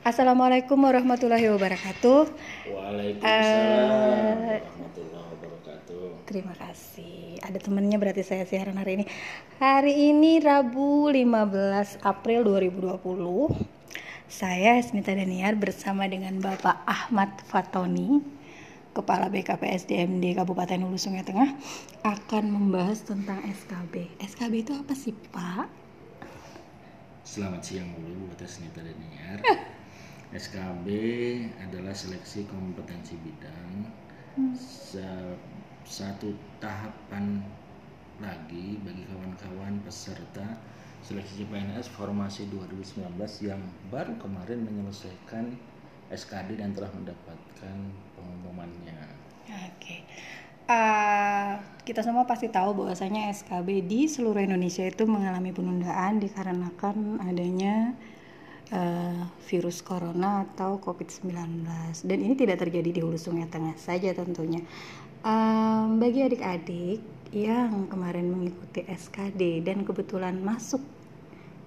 Assalamualaikum warahmatullahi wabarakatuh. Waalaikumsalam Eh, warahmatullahi wabarakatuh. Terima kasih. Ada temennya berarti saya siaran hari ini. Hari ini Rabu 15 April 2020. Saya Esmita Daniar bersama dengan Bapak Ahmad Fatoni, Kepala BKP SDMD Kabupaten Hulu Sungai Tengah akan membahas tentang SKB. SKB itu apa sih, Pak? Selamat siang dulu buat Esnita Daniar. SKB adalah seleksi kompetensi bidang Sa- satu tahapan lagi bagi kawan-kawan peserta seleksi CPNS formasi 2019 yang baru kemarin menyelesaikan SKD dan telah mendapatkan pengumumannya. Oke. Eh, kita semua pasti tahu bahwasanya SKB di seluruh Indonesia itu mengalami penundaan dikarenakan adanya eh, virus corona atau COVID-19. Dan ini tidak terjadi di Hulu Sungai Tengah saja tentunya. Em, bagi adik-adik yang kemarin mengikuti SKD dan kebetulan masuk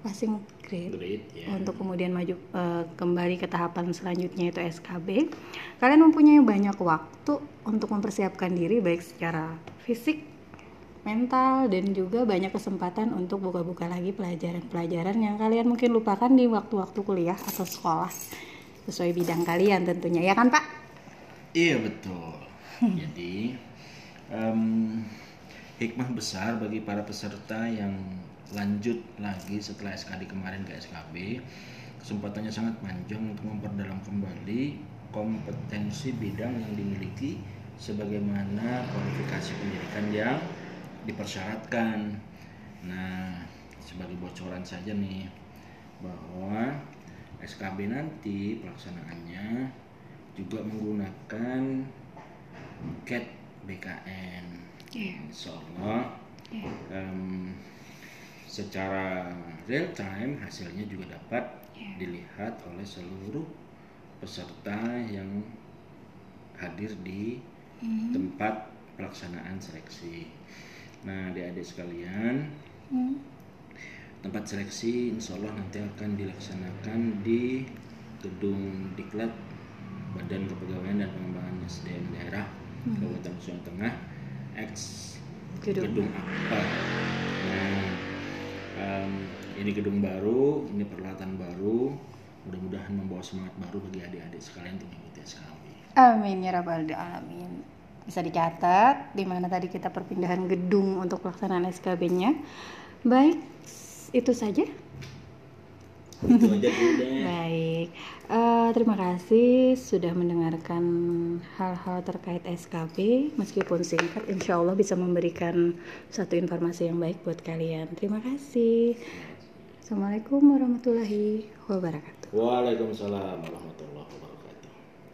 passing grade Great ya. untuk kemudian maju eh, kembali ke tahapan selanjutnya itu SKB. Kalian mempunyai banyak waktu untuk mempersiapkan diri baik secara fisik, mental dan juga banyak kesempatan untuk buka-buka lagi pelajaran-pelajaran yang kalian mungkin lupakan di waktu-waktu kuliah atau sekolah sesuai bidang kalian tentunya ya kan Pak? Iya betul. Jadi em, hikmah besar bagi para peserta yang lanjut lagi setelah SKD kemarin ke SKB, kesempatannya sangat panjang untuk memperdalam kembali kompetensi bidang yang dimiliki sebagaimana kualifikasi pendidikan yang dipersyaratkan. Nah, sebagai bocoran saja nih bahwa SKB nanti pelaksanaannya juga menggunakan CAT BKN. Insya Allah em, secara real time hasilnya juga dapat dilihat oleh seluruh peserta yang hadir di tempat pelaksanaan seleksi. Nah, adik-adik sekalian, Hmm. tempat seleksi insya Allah nanti akan dilaksanakan di gedung Diklat Badan Kepegawaian dan Pengembangan SDM Daerah Kabupaten Sungai Tengah X Gedung. gedung apa nah em, ini gedung baru ini peralatan baru mudah-mudahan membawa semangat baru bagi adik-adik sekalian untuk mengikuti SKB Amin ya rabbal alamin. Bisa dicatat di mana tadi kita perpindahan gedung untuk pelaksanaan SKB-nya. Baik, itu saja. itu aja Baik, Eh, terima kasih sudah mendengarkan hal-hal terkait SKB. Meskipun singkat, insya Allah bisa memberikan satu informasi yang baik buat kalian. Terima kasih. Assalamualaikum warahmatullahi wabarakatuh. Waalaikumsalam warahmatullahi wabarakatuh